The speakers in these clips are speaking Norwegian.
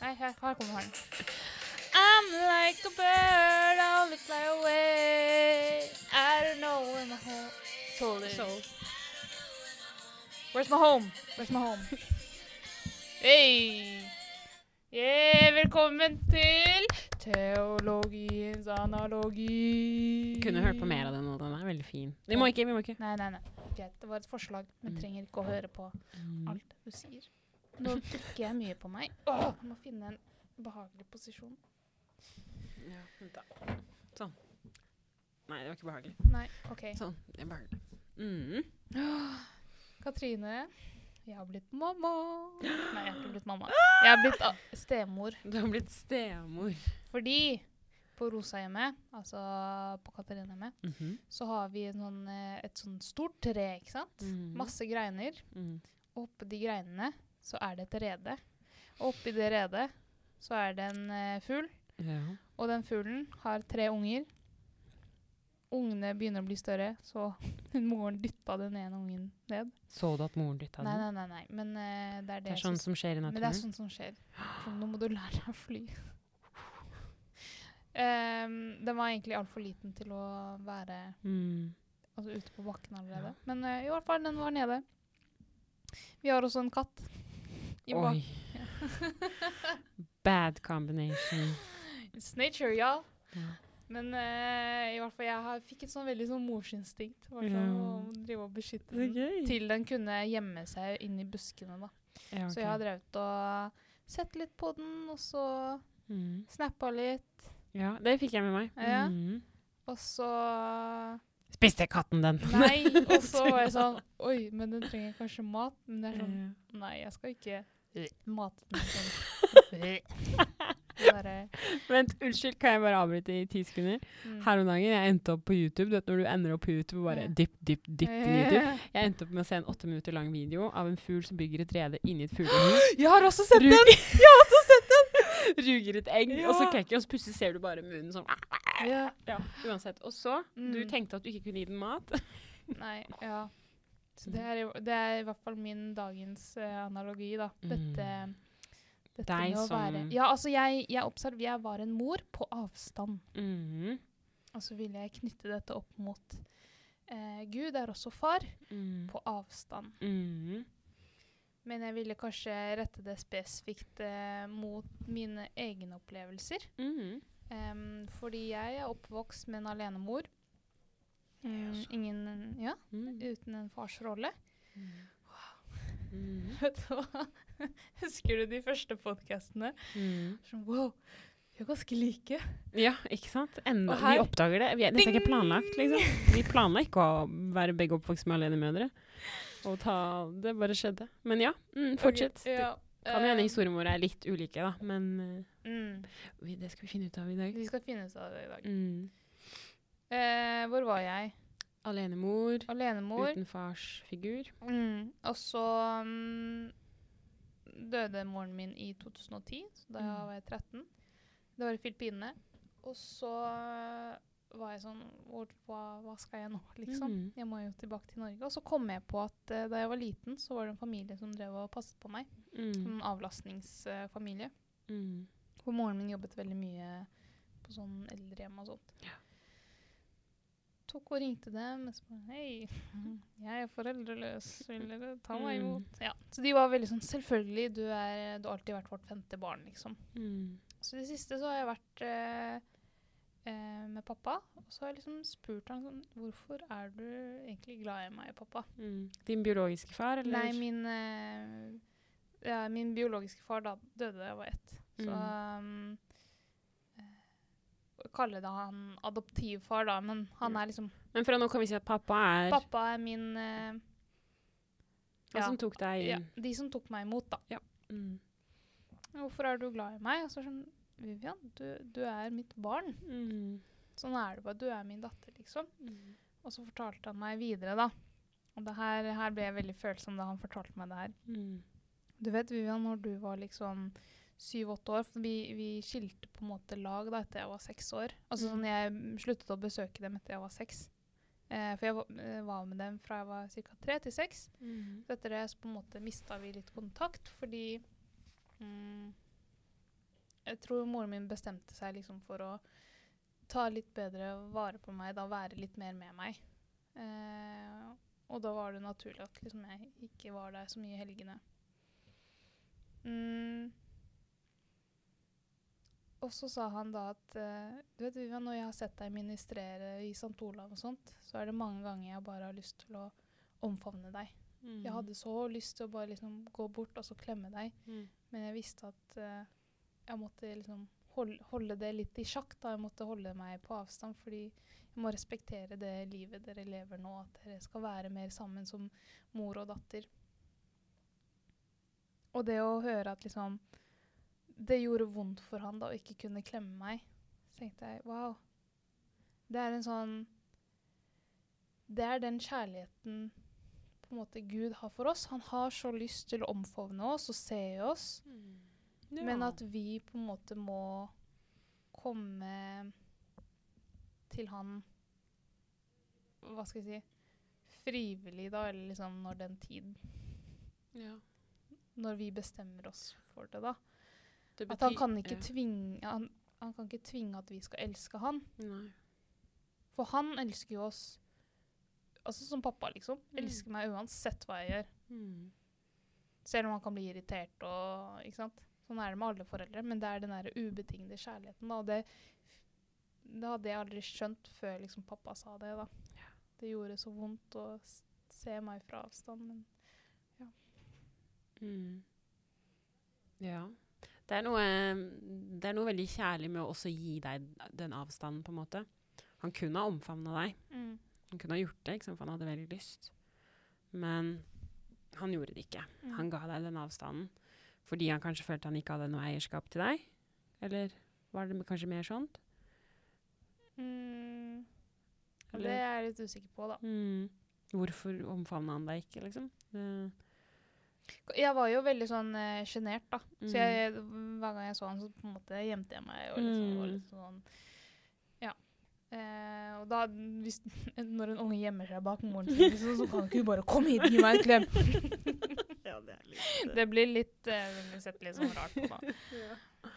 Nei, her, her kommer den. I'm like a bird, I only fly away. I don't know where my home soul is. Soul. Where's my home? Where's my home? hey! Yeah, velkommen til Teologiens analogi. Kunne hørt på mer av den nå. Den er veldig fin. Vi må ikke, vi må ikke. Nei, nei, nei. Greit, det var et forslag. Vi Mm. trenger ikke å høre på Mm. alt du sier. Nå trykker jeg mye på meg. Jeg må finne en behagelig posisjon. Ja, vent da. Sånn. Nei, det var ikke behagelig. Nei, OK. Sånn, det er behagelig. Mm. Katrine, jeg har blitt mamma. Nei, jeg har ikke blitt mamma. Jeg har blitt ah, stemor. Du har blitt stemor. Fordi på Rosahjemmet, altså på Katarinehjemmet, mm -hmm. så har vi en sånn, eh, et sånn stort tre, ikke sant? Mhm. Masse greiner. Mm. Og oppå de greinene så er det et rede. Og oppi det redet så er det en uh, fugl. Ja. Og den fuglen har tre unger. Ungene begynner å bli større, så moren dytta den ene ungen ned. Så du at moren dytta den? nei, nei, nei. men uh, det er det, Det er sånn som skjer i Men det er sånn som skjer. Så nå må du lære deg å fly. um, den var egentlig altfor liten til å være Mm. altså, ute på bakken allerede. Ja. Men uh, i hvert fall, den var nede. Vi har også en katt. Oi. Bad combination. It's nature, ja. Ja. Men uh, i hvert fall, jeg har, fikk et sånn veldig sånn morsinstinkt. Var sånn, Ja. Å drive og beskytte den. Til den kunne gjemme seg inn i buskene. da. Ja, Så jeg har drevet og sett litt på den, og så mm. snappa litt. Ja, det fikk jeg med meg. Ja. Mm. Og så Spiste katten den? Nei. Og så var jeg sånn Oi, men den trenger kanskje mat. Men det er sånn Nei, jeg skal ikke mate den sånn. Det Vent, unnskyld, kan jeg bare avbryte i ti sekunder? mm. Her om dagen, jeg endte opp på YouTube. Du vet når du ender opp på YouTube og bare dipp, dipp, dipp til YouTube. Jeg endte opp med å se en åtte minutter lang video av en fugl som bygger et rede inni et fuglehus. Jeg har også sett den! Jeg har også sett den! Ruger et egg, og så Ja. klekker, og så plutselig ser du bare munnen sånn. Ja. Ja, uansett. Og så, du Mm. tenkte at du ikke kunne gi den mat. Nei, ja. Så det er, det er i hvert fall min dagens uh, analogi, da. Mm. Dette, dette Deg som- være Ja, altså, jeg, jeg observer, jeg var en mor på avstand. Mm. Og så ville jeg knytte dette opp mot uh, Gud er også far, Mm. på avstand. Mhm. Men jeg ville kanskje rette det spesifikt uh, mot mine egne opplevelser. Em, fordi jeg er oppvokst med en alenemor. Mm, også. ingen Ja, mm. uten en fars rolle. Mm. Vet du hva? Husker du de første podkastene? Mm. Sånn, wow, vi er ganske like. Ja, ikke sant? Enda, her- vi oppdager det. Vi, dette er ikke planlagt, liksom. Vi planla ikke å være begge oppvokst med alenemødre. Og ta Det bare skjedde. Men ja, mm, fortsett. Okay, ja, kan hende em, historiene våre er litt ulike, da. Men eh, mm, vi, det skal vi finne ut av i dag. Vi skal finne ut av det i dag. Eh, hvor var jeg? Alenemor Alenemor. uten farsfigur. Mm. Og så um, døde moren min i 2010, så da Mm. var jeg 13. Det var i Filippinene. Og så var jeg sånn hvor, hva, hva skal jeg nå, liksom? Mm. Jeg må jo tilbake til Norge. Og så kom jeg på at uh, da jeg var liten, så var det en familie som drev og passet på meg. Mm. En avlastningsfamilie. Mm. Hvor moren min jobbet veldig mye på sånn eldrehjem og sånt. Ja. Og ringte dem og sa hei, jeg er foreldreløs, vil dere ta meg Mm. imot? Ja. Så de var veldig sånn selvfølgelig, du, er, du har alltid vært vårt femte barn, liksom. Mm. Så i det siste så har jeg vært eh, eh, med pappa, og så har jeg liksom spurt han sånn Hvorfor er du egentlig glad i meg, pappa? Mm. Din biologiske far, eller? Nei, min, eh, ja, min biologiske far da døde da jeg var ett. Så um, kaller det han adoptivfar, da, men han er liksom Men fra nå kan vi si at pappa er Pappa er min uh, han ja. som tok deg ja. De som tok meg imot, da. Mm. Hvorfor er du glad i meg? Og så sånn Vivian, du, du er mitt barn. Mm. Sånn er det bare. Du er min datter, liksom. Mm. Og så fortalte han meg videre, da. Og det her, her ble jeg veldig følsom da han fortalte meg det her. Mm. Du vet, Vivian, når du var liksom syv-åtte år For vi, vi skilte på en måte lag da etter jeg var seks år. Altså Mm. sånn Jeg sluttet å besøke dem etter jeg var seks. Eh, for jeg var, eh, var med dem fra jeg var ca. tre til seks. Mm. Så etter det så på en måte mista vi litt kontakt fordi mm, Jeg tror moren min bestemte seg liksom for å ta litt bedre vare på meg, da være litt mer med meg. Eh, og da var det naturlig at liksom jeg ikke var der så mye i helgene. Mm. Og så sa han da at eh, du vet, Vivian, når jeg har sett deg ministrere i St. Olav og sånt, så er det mange ganger jeg bare har lyst til å omfavne deg. Mm. Jeg hadde så lyst til å bare liksom gå bort og så klemme deg, mm. men jeg visste at eh, jeg måtte liksom holde, holde det litt i sjakk. da. Jeg måtte holde meg på avstand, fordi jeg må respektere det livet dere lever nå. At dere skal være mer sammen som mor og datter. Og det å høre at liksom Det gjorde vondt for han da å ikke kunne klemme meg. Så tenkte jeg wow. Det er en sånn Det er den kjærligheten på en måte Gud har for oss. Han har så lyst til å omfavne oss og se oss. Men at vi på en måte må komme til han Hva skal jeg si Frivillig, da, eller liksom når den tid ja. Når vi bestemmer oss for det, da. Det At han kan ikke ja. tvinge han, han kan ikke tvinge at vi skal elske han. Nei. For han elsker jo oss Altså som pappa, liksom. Mm. Elsker meg uansett hva jeg gjør. Mm. Selv om han kan bli irritert og Ikke sant. Sånn er det med alle foreldre. Men det er den der ubetingede kjærligheten, da. Og det, det hadde jeg aldri skjønt før liksom pappa sa det, da. Det gjorde så vondt å se meg fra avstand, men Mm. Ja. Det er, noe, det er noe veldig kjærlig med å også gi deg den avstanden, på en måte. Han kunne ha omfavna deg. Han kunne ha gjort det, for han hadde veldig lyst. Men han gjorde det ikke. Mm. Han ga deg den avstanden fordi han kanskje følte han ikke hadde noe eierskap til deg? Eller var det kanskje mer sånt? mm. Det er jeg litt usikker på, da. Mm. Hvorfor omfavna han deg ikke, liksom? Det, Jeg var jo veldig sånn uh, sjenert, da. Mm. Så jeg, hver gang jeg så han, så på en måte gjemte jeg meg. Og liksom, var Mm. litt sånn Ja. Eh, og da, hvis, når en unge gjemmer seg bak moren sin, liksom, så kan ikke hun bare 'Kom hit, gi meg en klem'. ja, det litt Det blir litt eh, blir sett litt sånn rart på, da.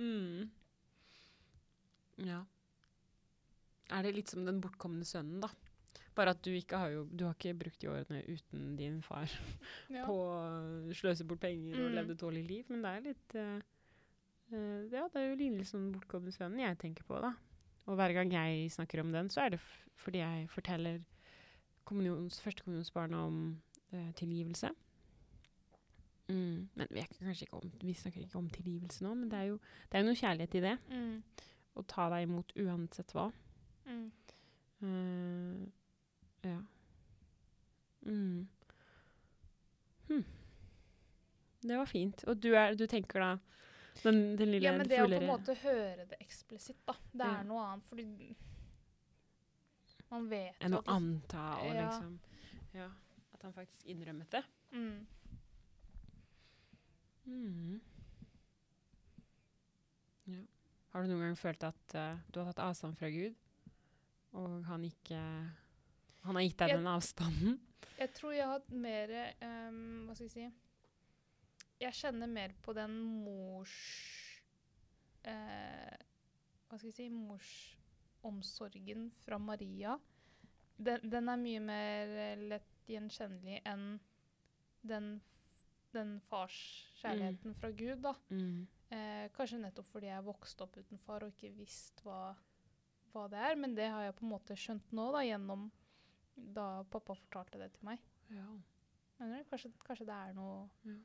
Mm. Ja. Er det litt som den bortkomne sønnen, da? Bare at du ikke har jo Du har ikke brukt de årene uten din far Ja. på å sløse bort penger og Mm. levde et dårlig liv, men det er litt uh, uh, Ja, det er jo lignende som den bortkomne jeg tenker på, da. Og hver gang jeg snakker om den, så er det fordi jeg forteller kommunions, førstekommunionsbarna om uh, tilgivelse. Mm. Men vi, ikke- om, vi snakker ikke om tilgivelse nå, men det er jo det er jo noe kjærlighet i det. Mm. Å ta deg imot uansett hva. Mm. Eh, ja. Mm. Hm. Det var fint. Og du, er, du tenker da den, den lille Ja, men det å på en måte høre det eksplisitt, da. Det Ja. er noe annet, fordi man vet enn å anta og Ja. liksom Ja. At han faktisk innrømmet det. Mm. Mm. Ja. Har du noen gang følt at uh, du har tatt avstand fra Gud, og han ikke Han har gitt deg Jeg- den avstanden? Jeg tror jeg har hatt mer um, Hva skal jeg si Jeg kjenner mer på den mors uh, Hva skal jeg si Morsomsorgen fra Maria. Den, den er mye mer eh, lett gjenkjennelig enn den, den farskjærligheten fra Gud, da. Mm. Eh, kanskje nettopp fordi jeg vokste opp uten far og ikke visste hva, hva det er. Men det har jeg på en måte skjønt nå, da, gjennom da pappa fortalte det til meg. Ja. Mener du? Kanskje, kanskje det er noe Ja.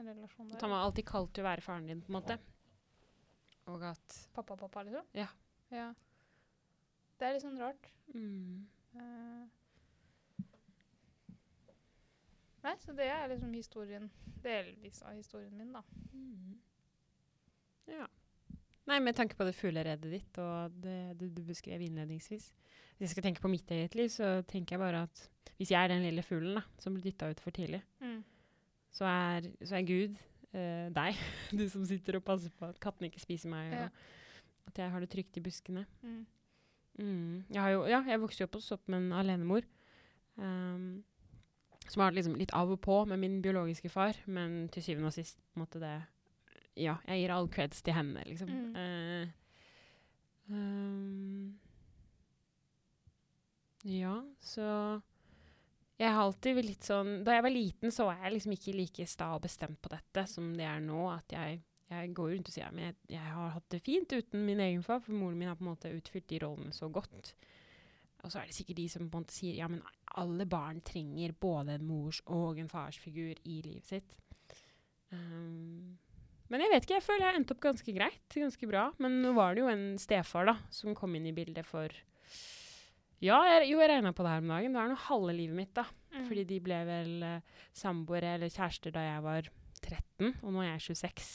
En relasjon At der. han var alltid kalt til å være faren din, på en måte. Og at Pappa, pappa, liksom? Ja. ja. Det er litt sånn rart. mm. Uh, Nei, så det er liksom historien Delvis av historien min, da. Mm. Ja. Nei, med tanke på det fugleredet ditt og det du, du beskrev innledningsvis Hvis jeg skal tenke på mitt eget liv, så tenker jeg bare at hvis jeg er den lille fuglen da, som blir dytta ut for tidlig, så er, så er Gud eh, deg. Du som sitter og passer på at kattene ikke spiser meg, Ja. og at jeg har det trygt i buskene. Mm. Mm. Jeg har jo, ja, jeg vokste jo opp hos opp med en alenemor. Um, som har vært liksom litt av og på med min biologiske far, men til syvende og sist på en måte det Ja, jeg gir all creds til henne, liksom. Mm. Uh, um, ja, så Jeg har alltid vært litt sånn Da jeg var liten, så var jeg liksom ikke like sta og bestemt på dette som det er nå. At jeg, jeg går rundt og sier men jeg, jeg har hatt det fint uten min egen far, for moren min har på en måte utfylt de rollene så godt. Og så er det sikkert de som på en måte sier ja, men alle barn trenger både en mors og en farsfigur i livet sitt. Um, men jeg vet ikke, jeg føler jeg endte opp ganske greit, ganske bra. Men nå var det jo en stefar da, som kom inn i bildet for Ja, jeg, jo, jeg regna på det her om dagen. Det er nå halve livet mitt, da. Mm. Fordi de ble vel uh, samboere eller kjærester da jeg var 13, og nå er jeg 26.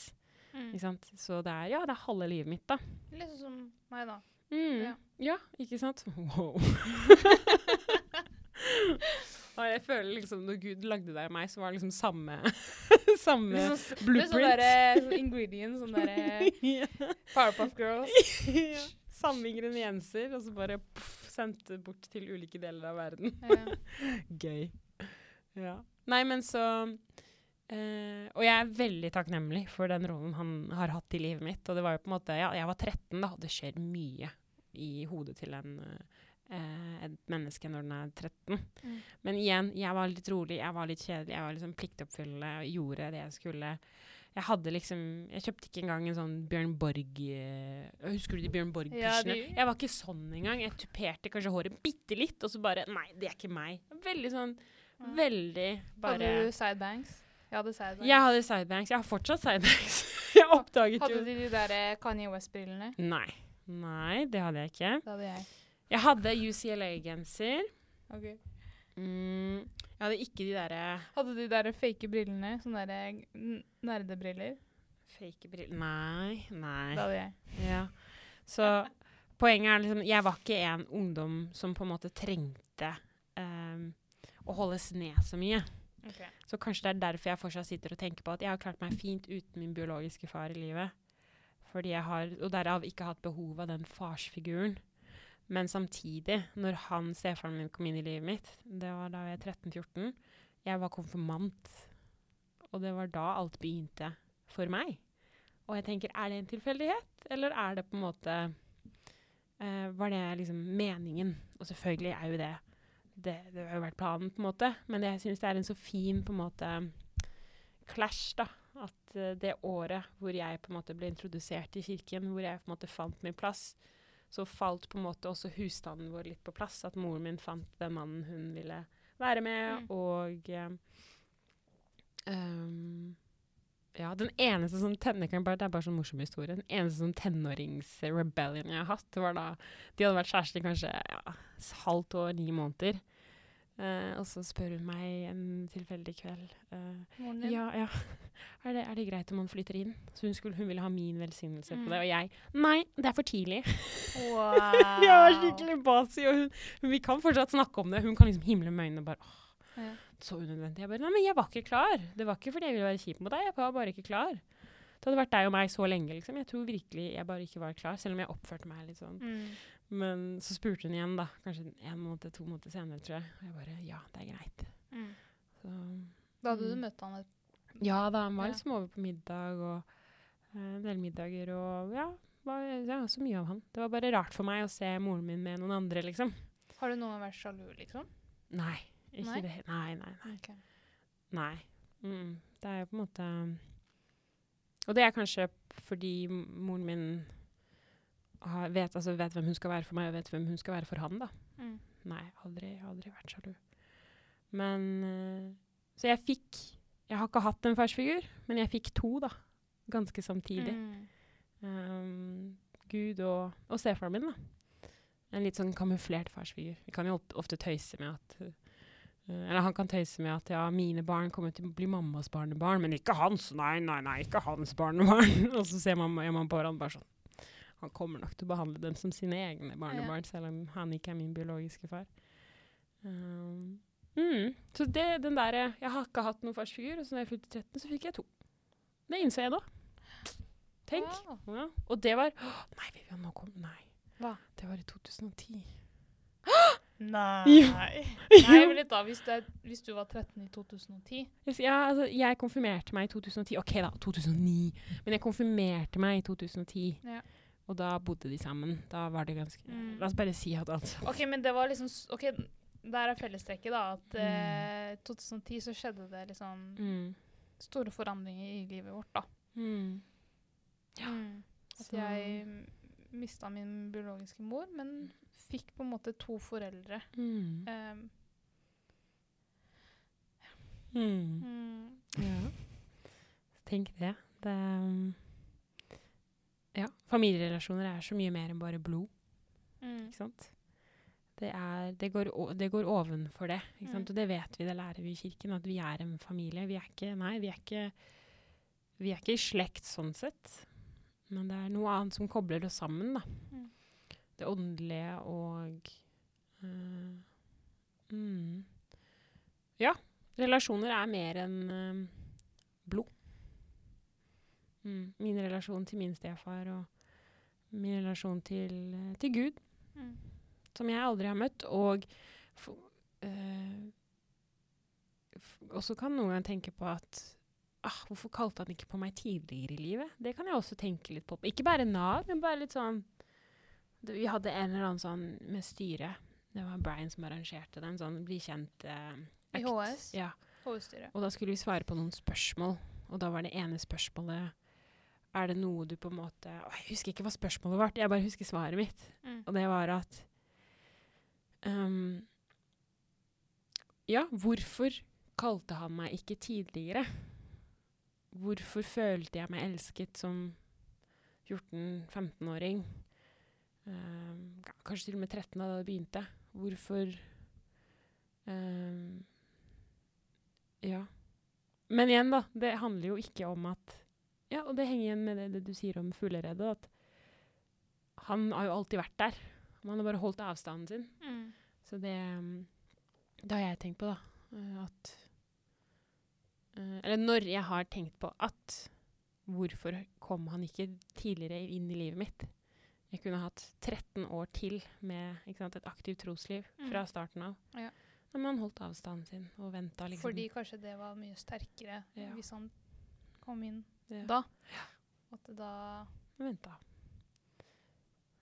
Mm. Ikke sant? Så det er, ja, det er halve livet mitt, da. Litt sånn som meg, da. Mm. Ja. Ja. ikke sant? Wow. Og jeg føler liksom når Gud lagde deg og meg, så var det liksom samme, samme Litt sånn, sånn blueprint. derre sånn ingredient, sånn derre ja. Powerpuff Girls. ja. Samme ingredienser, og så bare puff, sendte bort til ulike deler av verden. Ja. Gøy. Ja. Nei, men så Uh, Og jeg er veldig takknemlig for den rollen han har hatt i livet mitt. Og det var jo på en måte Ja, jeg var 13, da. Det skjer mye i hodet til en eh, et menneske når den er 13. Mm. Men igjen, jeg var litt rolig, jeg var litt kjedelig, jeg var liksom pliktoppfyllende og gjorde det jeg skulle. Jeg hadde liksom Jeg kjøpte ikke engang en sånn Bjørn Borg øh, Husker du de Bjørn Borg-pysjene? Ja, Jeg var ikke sånn engang. Jeg tuperte kanskje håret bitte litt, og så bare Nei, det er ikke meg. Veldig sånn Ja. Veldig bare Hadde du sidebangs? Jeg hadde sidebangs. Jeg hadde sidebanks. Jeg har fortsatt sidebanks. jeg oppdaget Hadde jo du de der eh, Kanye West-brillene? Nei. Nei, det hadde jeg ikke. Det hadde jeg. Jeg hadde UCLA-genser. Ok. Mm, jeg hadde ikke de derre Hadde de der fake brillene? Sånne der nerdebriller? fake briller Nei, nei. Det hadde jeg. Ja. Så poenget er liksom Jeg var ikke en ungdom som på en måte trengte um, å holdes ned så mye. Så kanskje det er derfor jeg fortsatt sitter og tenker på at jeg har klart meg fint uten min biologiske far i livet. Fordi jeg har, Og derav ikke hatt behov av den farsfiguren. Men samtidig, når han, stefaren min, kom inn i livet mitt, det var da jeg var 13-14, jeg var konfirmant. Og det var da alt begynte for meg. Og jeg tenker, er det en tilfeldighet, eller er det på en måte uh, Var det liksom meningen? Og selvfølgelig er jo det det, det har jo vært planen, på en måte. Men jeg syns det er en så fin på en måte clash, da. At uh, det året hvor jeg på en måte ble introdusert i kirken, hvor jeg på en måte fant min plass, så falt på en måte også husstanden vår litt på plass. At moren min fant den mannen hun ville være med, Mm. og ehm, ja, den eneste sånn tenner, bare, Det er bare sånn morsom historie. Den eneste sånn tenåringsrebellion jeg har hatt, var da de hadde vært kjærester i kanskje ja, halvt år, ni måneder. Eh, og så spør hun meg en tilfeldig kveld uh, Moren din? Ja, ja. Er det, er det greit om han flytter inn? Så hun, skulle, hun ville ha min velsignelse Mm. på det. Og jeg Nei, det er for tidlig. Wow. jeg var skikkelig basi, og hun, hun, vi kan fortsatt snakke om det. Hun kan liksom himle med øynene og bare åh, Ja. så unødvendig. Jeg bare Nei, men jeg var ikke klar. Det var ikke fordi jeg ville være kjip mot deg, jeg var bare ikke klar. Det hadde vært deg og meg så lenge, liksom. Jeg tror virkelig jeg bare ikke var klar, selv om jeg oppførte meg litt sånn. Mm. Men så spurte hun igjen, da. Kanskje en måned, to måneder senere, tror jeg. Og jeg bare Ja, det er greit. Mm. Så Da hadde du Mm. møtt han Ja da, han var liksom over på middag og eh, en del middager og ja, var, ja, så mye av han. Det var bare rart for meg å se moren min med noen andre, liksom. Har du noen gang vært sjalu, liksom? Nei. Ikke Nei? det. Nei, nei, nei. Okay. nei. Mm, det er jo på en måte Og det er kanskje fordi moren min vet, altså, vet hvem hun skal være for meg, og vet hvem hun skal være for han, da. Mm. Nei, aldri, aldri vært sjalu. Men eh, Så jeg fikk Jeg har ikke hatt en farsfigur, men jeg fikk to, da. Ganske samtidig. Mm. Um, Gud og, og stefaren min, da. En litt sånn kamuflert farsfigur. Vi kan jo ofte tøyse med at uh, Eller han kan tøyse med at ja, mine barn kommer til å bli mammas barnebarn, men ikke hans. Nei, nei, nei, ikke hans barnebarn. og så ser man, man på hverandre bare sånn Han kommer nok til å behandle dem som sine egne barnebarn, selv om han ikke er min biologiske far. Um, mm, så det, den der, Jeg har ikke hatt noen farsfigur, og så da jeg fylte 13, så fikk jeg to. Det innser jeg nå. Tenk. Wow. Ja. Og det var Åh, Nei, Vivian, nå kom Nei. Hva? Det var i 2010. Nei. Nei, da, hvis du, er, hvis du var 13 i 2010 Jeg Ja, altså, jeg konfirmerte meg i 2010. OK, da, 2009. Men jeg konfirmerte meg i 2010. Ja. Og da bodde de sammen. Da var det ganske Mm. La oss bare si at alt OK, men det var liksom OK, der er fellestrekket, da. At Mm. eh, 2010 så skjedde det liksom mm. store forandringer i livet vårt, da. Mm. Ja. Mm. At Så- jeg mista min biologiske mor, men fikk på en måte to foreldre. Mm. Um, Mm. mm. Ja. Tenk det. det um, ja. Familierelasjoner er så mye mer enn bare blod. Mm. Ikke sant? Det, er, det, går, det går ovenfor det. Ikke sant? Mm. Og det vet vi, det lærer vi i kirken, at vi er en familie. Vi er ikke, nei, vi er ikke, vi er ikke i slekt sånn sett. Men det er noe annet som kobler oss sammen, da. Mm. Det åndelige og uh, mm. Ja. Relasjoner er mer enn uh, blod. Mm. Min relasjon til min stefar og min relasjon til, øh, til Gud Mm. som jeg aldri har møtt, og eh, f også kan noen ganger tenke på at ah, Hvorfor kalte han ikke på meg tidligere i livet? Det kan jeg også tenke litt på. Ikke bare Nav, men bare litt sånn Vi hadde en eller annen sånn med styret. Det var Brian som arrangerte den. Sånn bli kjent eh, I. HS? Ja. Og da skulle vi svare på noen spørsmål. Og da var det ene spørsmålet Er det noe du på en måte Å, Jeg husker ikke hva spørsmålet var, jeg bare husker svaret mitt. Mm. Og det var at um, Ja, hvorfor kalte han meg ikke tidligere? Hvorfor følte jeg meg elsket som 14-15-åring? Um, ka- kanskje til og med 13 da det begynte. Hvorfor um, Ja. Men igjen, da. Det handler jo ikke om at Ja, og det henger igjen med det, det du sier om fugleredet. At han har jo alltid vært der. Man har bare holdt avstanden sin. Mm. Så det Det har jeg tenkt på, da. eh, At eh, Eller når jeg har tenkt på at Hvorfor kom han ikke tidligere inn i livet mitt? Jeg kunne hatt 13 år til med sant, et aktivt trosliv Mm. fra starten av. Ja. Men man holdt avstanden sin og venta liksom. Fordi kanskje det var mye sterkere Ja. hvis han kom inn Ja. da. At det da Venta.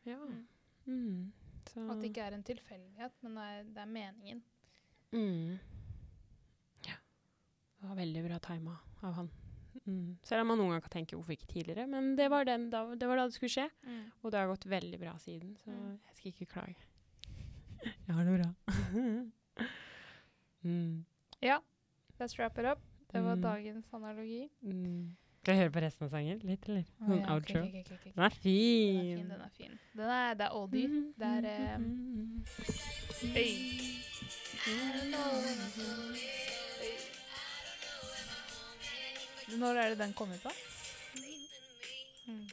Ja. Mm. Mm. Så At det ikke er en tilfeldighet, men det er, det er meningen. Mm. Ja. Det var veldig bra tima av han. Mm. Selv om man noen ganger kan tenke 'hvorfor ikke tidligere', men det var, den, da, det var da det skulle skje. Og det har gått veldig bra siden, så Mm. jeg skal ikke klage. Jeg har det bra. mm. Ja, let's wrap it up. Det var Mm. dagens analogi. Skal vi høre på resten av sangen? Litt, eller? Å, Sånn ja, ok, outro? Okay, okay, okay, ok. Den er fin! den er fin. Den er, det er oldie. Det er um, Øy. Når er det den kommer på? da? Mm.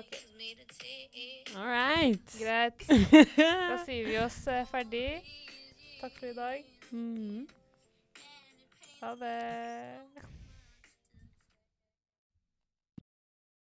OK, All right. greit. Da sier vi oss uh, ferdig. Takk for i dag. Mm. Ha det.